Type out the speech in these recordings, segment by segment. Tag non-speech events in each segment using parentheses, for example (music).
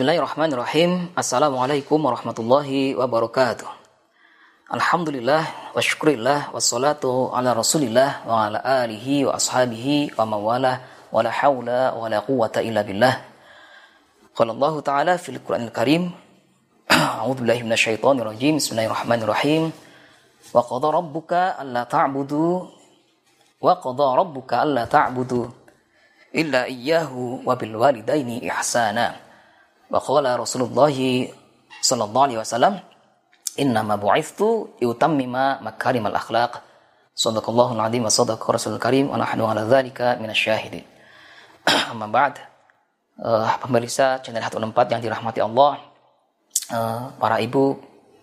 Bismillahirrahmanirrahim. Assalamualaikum warahmatullahi wabarakatuh. Alhamdulillah wa syukurillah wassalatu ala rasulillah wa ala alihi wa ashabihi wa mawala wa la hawla wa la quwata illa billah. Qala Allah Ta'ala fil Qur'anil Karim A'udzu billahi minasyaitonir rajim. Bismillahirrahmanirrahim. Wa qada rabbuka alla ta'budu wa qada rabbuka alla ta'budu illa iyyahu wa bil walidaini ihsana. Qala Rasulullah sallallahu alaihi wasallam, "Innama bu'ithtu yutammima makarimal akhlaq." Sadaqallahul azim wa sadaqa Rasulul karim wa nahnu ala dzalika minasyahidin. (clears throat) Amma ba'd. Uh, pemirsa channel 164 yang dirahmati Allah, uh, para ibu,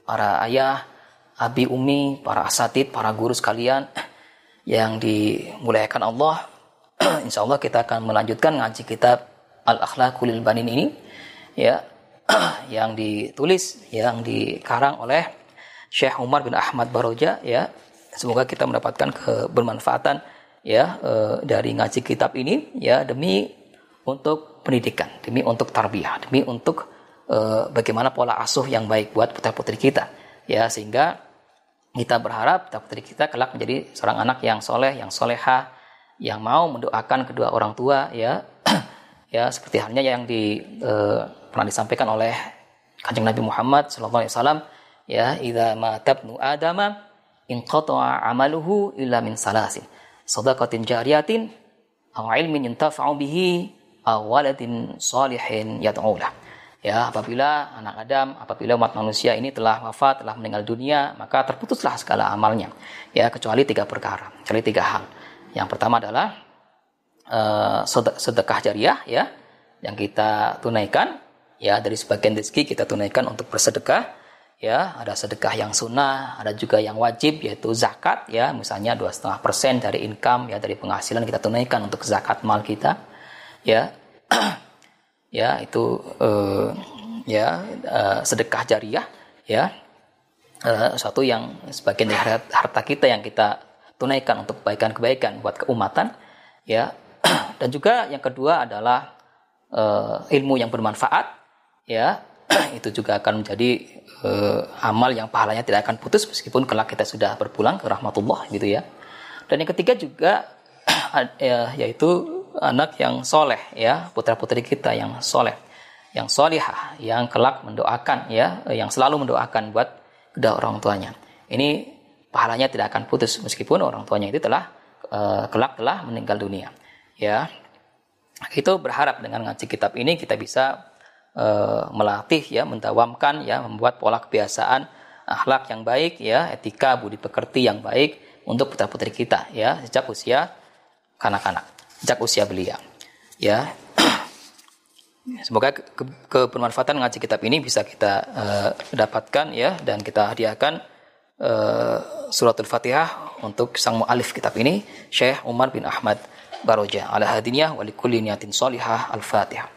para ayah, abi umi, para asatid, para guru sekalian (clears throat) yang dimuliakan Allah. (clears throat) Insya Allah kita akan melanjutkan ngaji kitab Al-Akhlaqul Banin ini ya (clears throat) yang ditulis yang dikarang oleh Syekh Umar bin Ahmad Baroja ya. Semoga kita mendapatkan kebermanfaatan ya e, dari ngaji kitab ini ya demi untuk pendidikan demi untuk tarbiyah demi untuk e, bagaimana pola asuh yang baik buat putra putri kita ya. Sehingga kita berharap putra putri kita kelak menjadi seorang anak yang soleh yang soleha yang mau mendoakan kedua orang tua ya. (clears throat) Ya seperti halnya yang di e, pernah disampaikan oleh Kanjeng Nabi Muhammad sallallahu alaihi wasallam ya idza matabnu adama in qata'a amaluhu illa min salasin sadaqatin jariyatin aw ilmin yuntafa'u bihi aw waladin salihin yad'u ya apabila anak Adam apabila umat manusia ini telah wafat telah meninggal dunia maka terputuslah segala amalnya. Ya kecuali tiga perkara kecuali tiga hal. Yang pertama adalah uh, sedekah jariah ya yang kita tunaikan ya dari sebagian rezeki kita tunaikan untuk bersedekah. Ya ada sedekah yang sunnah ada juga yang wajib yaitu zakat. Ya misalnya dua setengah persen dari income ya dari penghasilan kita tunaikan untuk zakat mal kita. Ya (clears throat) ya itu uh, ya uh, sedekah jariah. Ya uh, satu yang sebagian dari harta kita yang kita tunaikan untuk kebaikan-kebaikan buat keumatan. Ya (clears throat) dan juga yang kedua adalah uh, ilmu yang bermanfaat ya (clears throat) itu juga akan menjadi uh, amal yang pahalanya tidak akan putus meskipun kelak kita sudah berpulang ke rahmatullah gitu ya. Dan yang ketiga juga (clears throat) ya, yaitu anak yang soleh ya putra putri kita yang soleh yang solihah yang kelak mendoakan ya yang selalu mendoakan buat kedua orang tuanya ini pahalanya tidak akan putus meskipun orang tuanya itu telah uh, kelak telah meninggal dunia ya itu berharap dengan ngaji kitab ini kita bisa uh, melatih ya, mendawamkan ya, membuat pola kebiasaan akhlak yang baik ya, etika budi pekerti yang baik untuk putra-putri kita ya sejak usia kanak-kanak, sejak usia belia. Ya. (clears throat) Semoga ke kebermanfaatan ngaji kitab ini bisa kita uh, dapatkan ya dan kita hadiahkan uh, suratul Fatihah untuk sang mualif kitab ini Syekh Umar bin Ahmad Baroja ala hadiniyah wa likulli niyatin salihah al-Fatihah.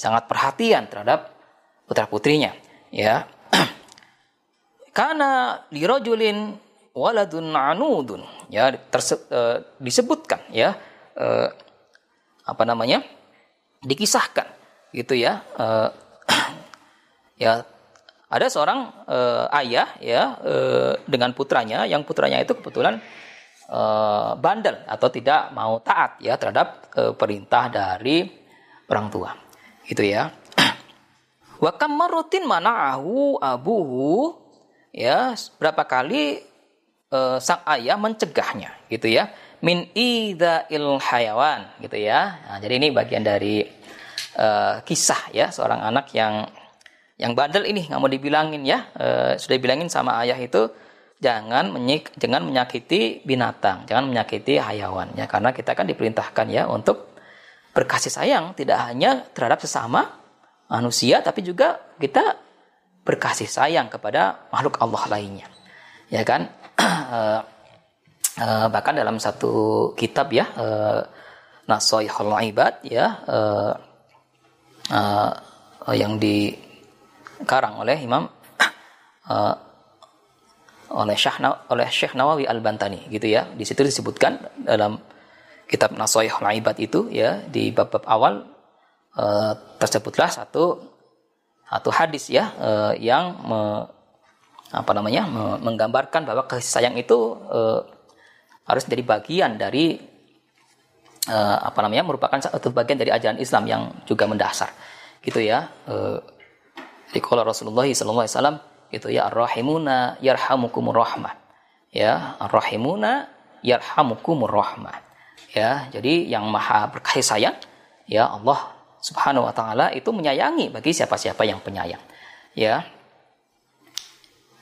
sangat perhatian terhadap putra-putrinya ya. (clears throat) Karena lirajulin waladun anudun ya terse, uh, disebutkan ya uh, apa namanya dikisahkan gitu ya uh, (clears throat) ya. Ada seorang ayah ya dengan putranya yang putranya itu kebetulan bandel atau tidak mau taat ya terhadap perintah dari orang tua itu ya. (clears throat) Wa kamarutin mana'ahu abuhu. Ya berapa kali uh, sang ayah mencegahnya gitu ya. Min il hayawan gitu ya. Nah, jadi ini bagian dari uh, kisah ya seorang anak yang yang bandel ini nggak mau dibilangin ya. Uh, sudah bilangin sama ayah itu jangan menyik, jangan menyakiti binatang jangan menyakiti hayawan ya karena kita kan diperintahkan ya untuk berkasih sayang tidak hanya terhadap sesama manusia tapi juga kita berkasih sayang kepada makhluk Allah lainnya. Ya kan? uh, (clears throat) uh, bahkan dalam satu kitab ya uh, Nasoihul Ibad ya yang dikarang oleh Imam (clears throat) oleh Syekh oleh Syekh Nawawi Al-Bantani gitu ya. Di situ disebutkan dalam kitab Nasoihul Ibad itu ya di bab-bab awal uh, tersebutlah satu satu hadis ya uh, yang me, apa namanya me, menggambarkan bahwa kasih sayang itu uh, harus jadi bagian dari uh, apa namanya merupakan satu bagian dari ajaran Islam yang juga mendasar. Gitu ya uh, di kalau Rasulullah SAW itu ya ar-rahimuna yarhamukumur rahmah. Ya ar-rahimuna yarhamukumur rahmah ya jadi yang maha berkasih sayang ya Allah Subhanahu wa taala itu menyayangi bagi siapa-siapa yang penyayang. Ya.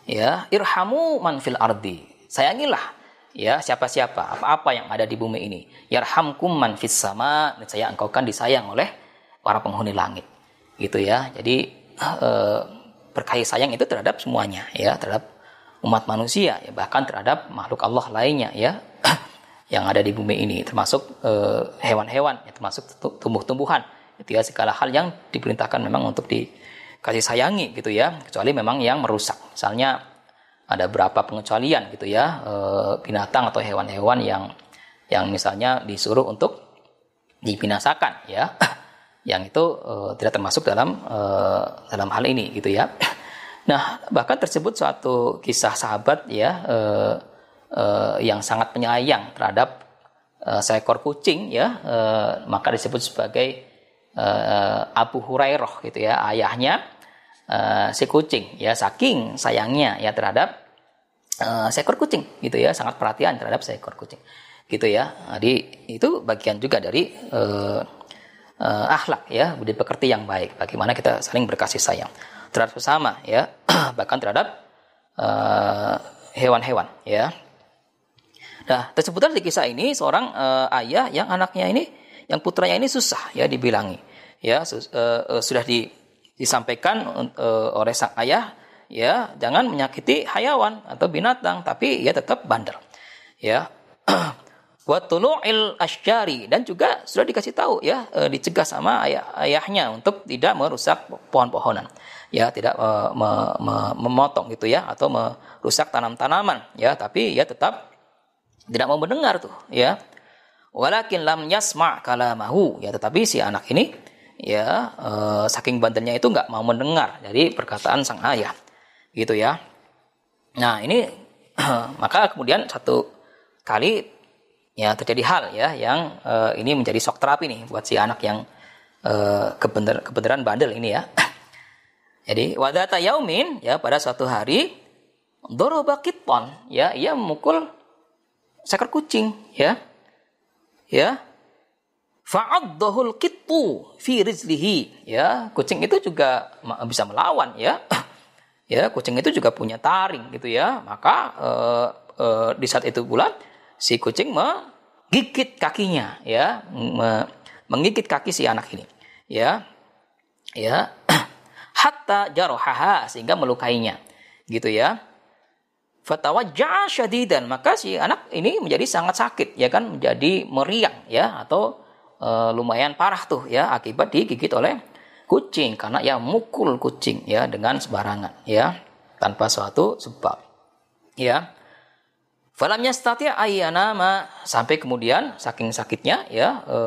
Ya irhamu man fil ardi. Sayangilah ya siapa-siapa apa-apa yang ada di bumi ini. Yarhamkum man fis sama saya engkau kan disayang oleh para penghuni langit. Gitu ya. Jadi e, berkasih sayang itu terhadap semuanya ya terhadap umat manusia ya bahkan terhadap makhluk Allah lainnya ya yang ada di bumi ini termasuk e, hewan-hewan ya, termasuk tumbuh-tumbuhan. Itu ya segala hal yang diperintahkan memang untuk dikasih sayangi gitu ya. Kecuali memang yang merusak. Misalnya ada berapa pengecualian gitu ya e, binatang atau hewan-hewan yang yang misalnya disuruh untuk dibinasakan ya. (clears throat) Yang itu e, tidak termasuk dalam e, dalam hal ini gitu ya. (clears throat) Nah bahkan tersebut suatu kisah sahabat ya e, yang sangat penyayang terhadap e, seekor kucing ya. E, maka disebut sebagai e, Abu Hurairah gitu ya ayahnya uh, si kucing ya. Saking sayangnya ya terhadap uh, seekor kucing gitu ya. Sangat perhatian terhadap seekor kucing gitu ya. Jadi itu bagian juga dari uh, uh, akhlak ya. Budi pekerti yang baik bagaimana kita saling berkasih sayang terhadap sesama ya. (clears throat) Bahkan terhadap hewan-hewan uh, ya nah tersebutlah di kisah ini seorang uh, ayah yang anaknya ini yang putranya ini susah ya dibilangi. Ya sus, uh, uh, sudah di disampaikan uh, oleh sang ayah ya jangan menyakiti hayawan atau binatang tapi ya tetap bandel. Ya (clears throat) wa tulu'il asyari dan juga sudah dikasih tahu ya e, dicegah sama ayah ayahnya untuk tidak merusak pohon-pohonan. Ya tidak e, me, me, memotong gitu ya atau merusak tanam-tanaman ya tapi ya tetap tidak mau mendengar tuh ya. Walakin lam yasma kalamahu. Ya tetapi si anak ini ya e, saking bandelnya itu nggak mau mendengar dari perkataan sang ayah. Gitu ya. Nah ini (clears throat) maka kemudian satu kali ya terjadi hal ya yang e, ini menjadi shock terapi nih buat si anak yang e, kebener, kebenaran bandel ini ya. (clears throat) Jadi wadata yaumin ya pada suatu hari doroba kiton ya ia memukul seekor kucing ya ya Fa'addohul kitu fi rizlihi. Ya, kucing itu juga bisa melawan ya. (clears throat) ya, kucing itu juga punya taring gitu ya. Maka uh, uh, di saat itu pula si kucing menggigit kakinya ya, me, menggigit kaki si anak ini. Ya. Ya. (clears throat) Hatta jarohaha sehingga melukainya. Gitu ya. Fatawajja'a syadidan. Maka si anak ini menjadi sangat sakit ya kan, menjadi meriang ya atau e, lumayan parah tuh ya akibat digigit oleh kucing. Karena ya mukul kucing ya dengan sembarangan ya tanpa suatu sebab ya. Falamnya statia nama sampai kemudian saking sakitnya ya e,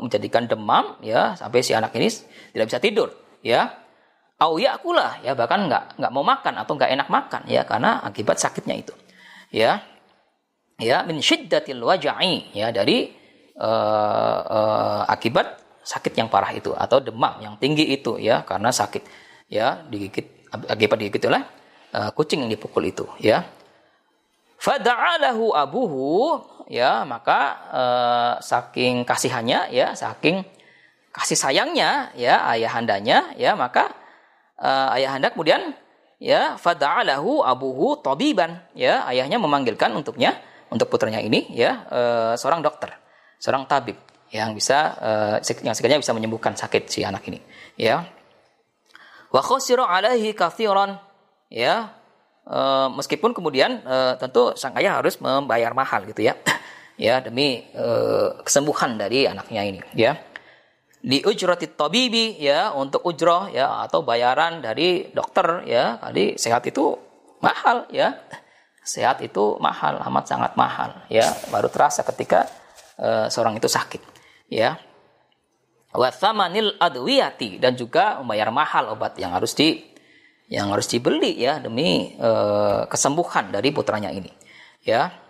menjadikan demam ya sampai si anak ini tidak bisa tidur ya au yakulah. Ya bahkan nggak nggak mau makan atau nggak enak makan. Ya karena akibat sakitnya itu. Ya. Ya min syiddatil waja'i. Ya dari uh, uh, akibat sakit yang parah itu atau demam yang tinggi itu. Ya karena sakit. Ya digigit akibat digigit oleh uh, kucing yang dipukul itu. Ya. Fada'alahu abuhu. Ya maka uh, saking kasihannya ya saking kasih sayangnya ya ayahandanya ya maka uh, ayahanda kemudian ya fada'alahu abuhu tabiban. Ya ayahnya memanggilkan untuknya untuk putranya ini ya uh, seorang dokter seorang tabib yang bisa uh, yang sekiranya bisa menyembuhkan sakit si anak ini ya. Wa khasira alaihi kathiran. Ya e, meskipun kemudian e, tentu sang ayah harus membayar mahal gitu ya. (clears throat) Ya demi e, kesembuhan dari anaknya ini ya di ujrati tabibi ya untuk ujroh ya atau bayaran dari dokter ya kali sehat itu mahal ya. Sehat itu mahal amat sangat mahal ya. Baru terasa ketika e, seorang itu sakit ya. Wathamanil adwiyati dan juga membayar mahal obat yang harus di yang harus dibeli ya demi e, kesembuhan dari putranya ini ya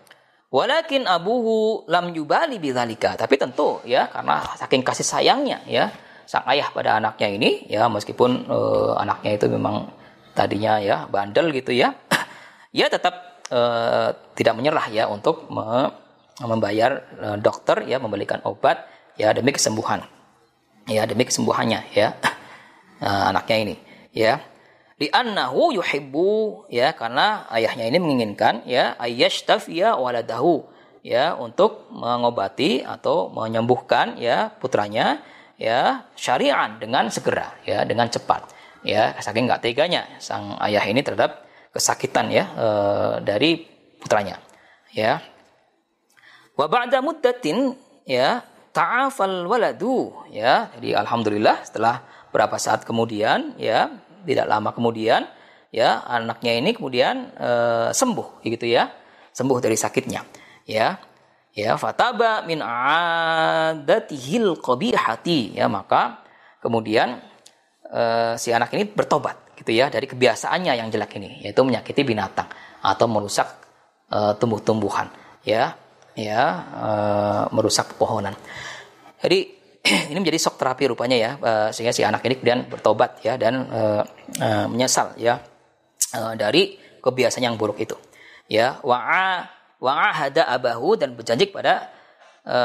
walakin abuhu lam yubali bidzalika tapi tentu ya karena saking kasih sayangnya ya sang ayah pada anaknya ini ya meskipun e, anaknya itu memang tadinya ya bandel gitu ya (clears throat) ya tetap e, tidak menyerah ya untuk me, membayar e, dokter ya membelikan obat ya demi kesembuhan. Ya demi kesembuhannya ya (clears throat) anaknya ini ya di annahu yuhibbu ya karena ayahnya ini menginginkan ya ayyashtafiya waladahu ya untuk mengobati atau menyembuhkan ya putranya ya syari'an dengan segera ya dengan cepat ya saking nggak teganya sang ayah ini terhadap kesakitan ya e, dari putranya ya. Wa ba'da muddatin ya ta'afal waladu ya jadi alhamdulillah setelah berapa saat kemudian ya tidak lama kemudian ya anaknya ini kemudian e, sembuh gitu ya. Sembuh dari sakitnya ya. Ya fataba min adatihil qabihati ya maka kemudian e, si anak ini bertobat gitu ya dari kebiasaannya yang jelek ini yaitu menyakiti binatang atau merusak e, tumbuh-tumbuhan ya. Ya e, merusak pepohonan. Jadi (clears throat) ini menjadi shock terapi rupanya ya e, sehingga si anak ini kemudian bertobat ya dan e, e, menyesal ya e, dari kebiasaan yang buruk itu. Ya, wa'a wa'ahada abahu dan berjanji kepada e,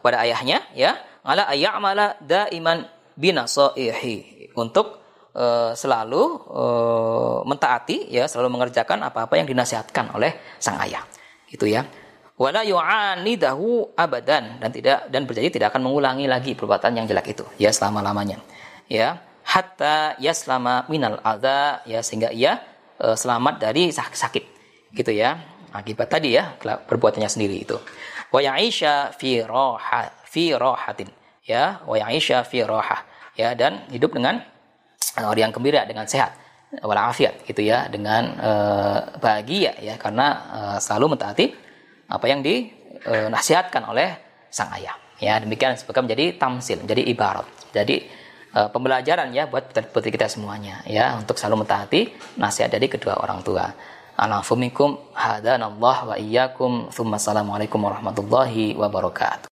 kepada ayahnya ya ala ayyamala daiman binasaihi. Untuk uh, selalu uh, mentaati ya selalu mengerjakan apa-apa yang dinasihatkan oleh sang ayah. Gitu ya wala yu'anidahu abadan. Dan tidak dan berjanji tidak akan mengulangi lagi perbuatan yang jelek itu. Ya selama-lamanya. Ya hatta yaslama minal adza ya sehingga ia uh, selamat dari sakit. Gitu ya. Akibat tadi ya perbuatannya sendiri itu. Wa ya'isha fi roha fi rohatin. Ya wa ya'isha fi roha. Ya dan hidup dengan uh, yang gembira dengan sehat. Walafiat gitu ya. Dengan uh, bahagia ya. Karena uh, selalu mentaati apa yang dinasihatkan oleh sang ayah. Ya, demikian sebagai menjadi tamsil, menjadi ibarat. Jadi uh, pembelajaran ya buat putri kita semuanya ya untuk selalu mentaati nasihat dari kedua orang tua. Anafumikum hadanallah wa iyyakum. Assalamualaikum warahmatullahi wabarakatuh.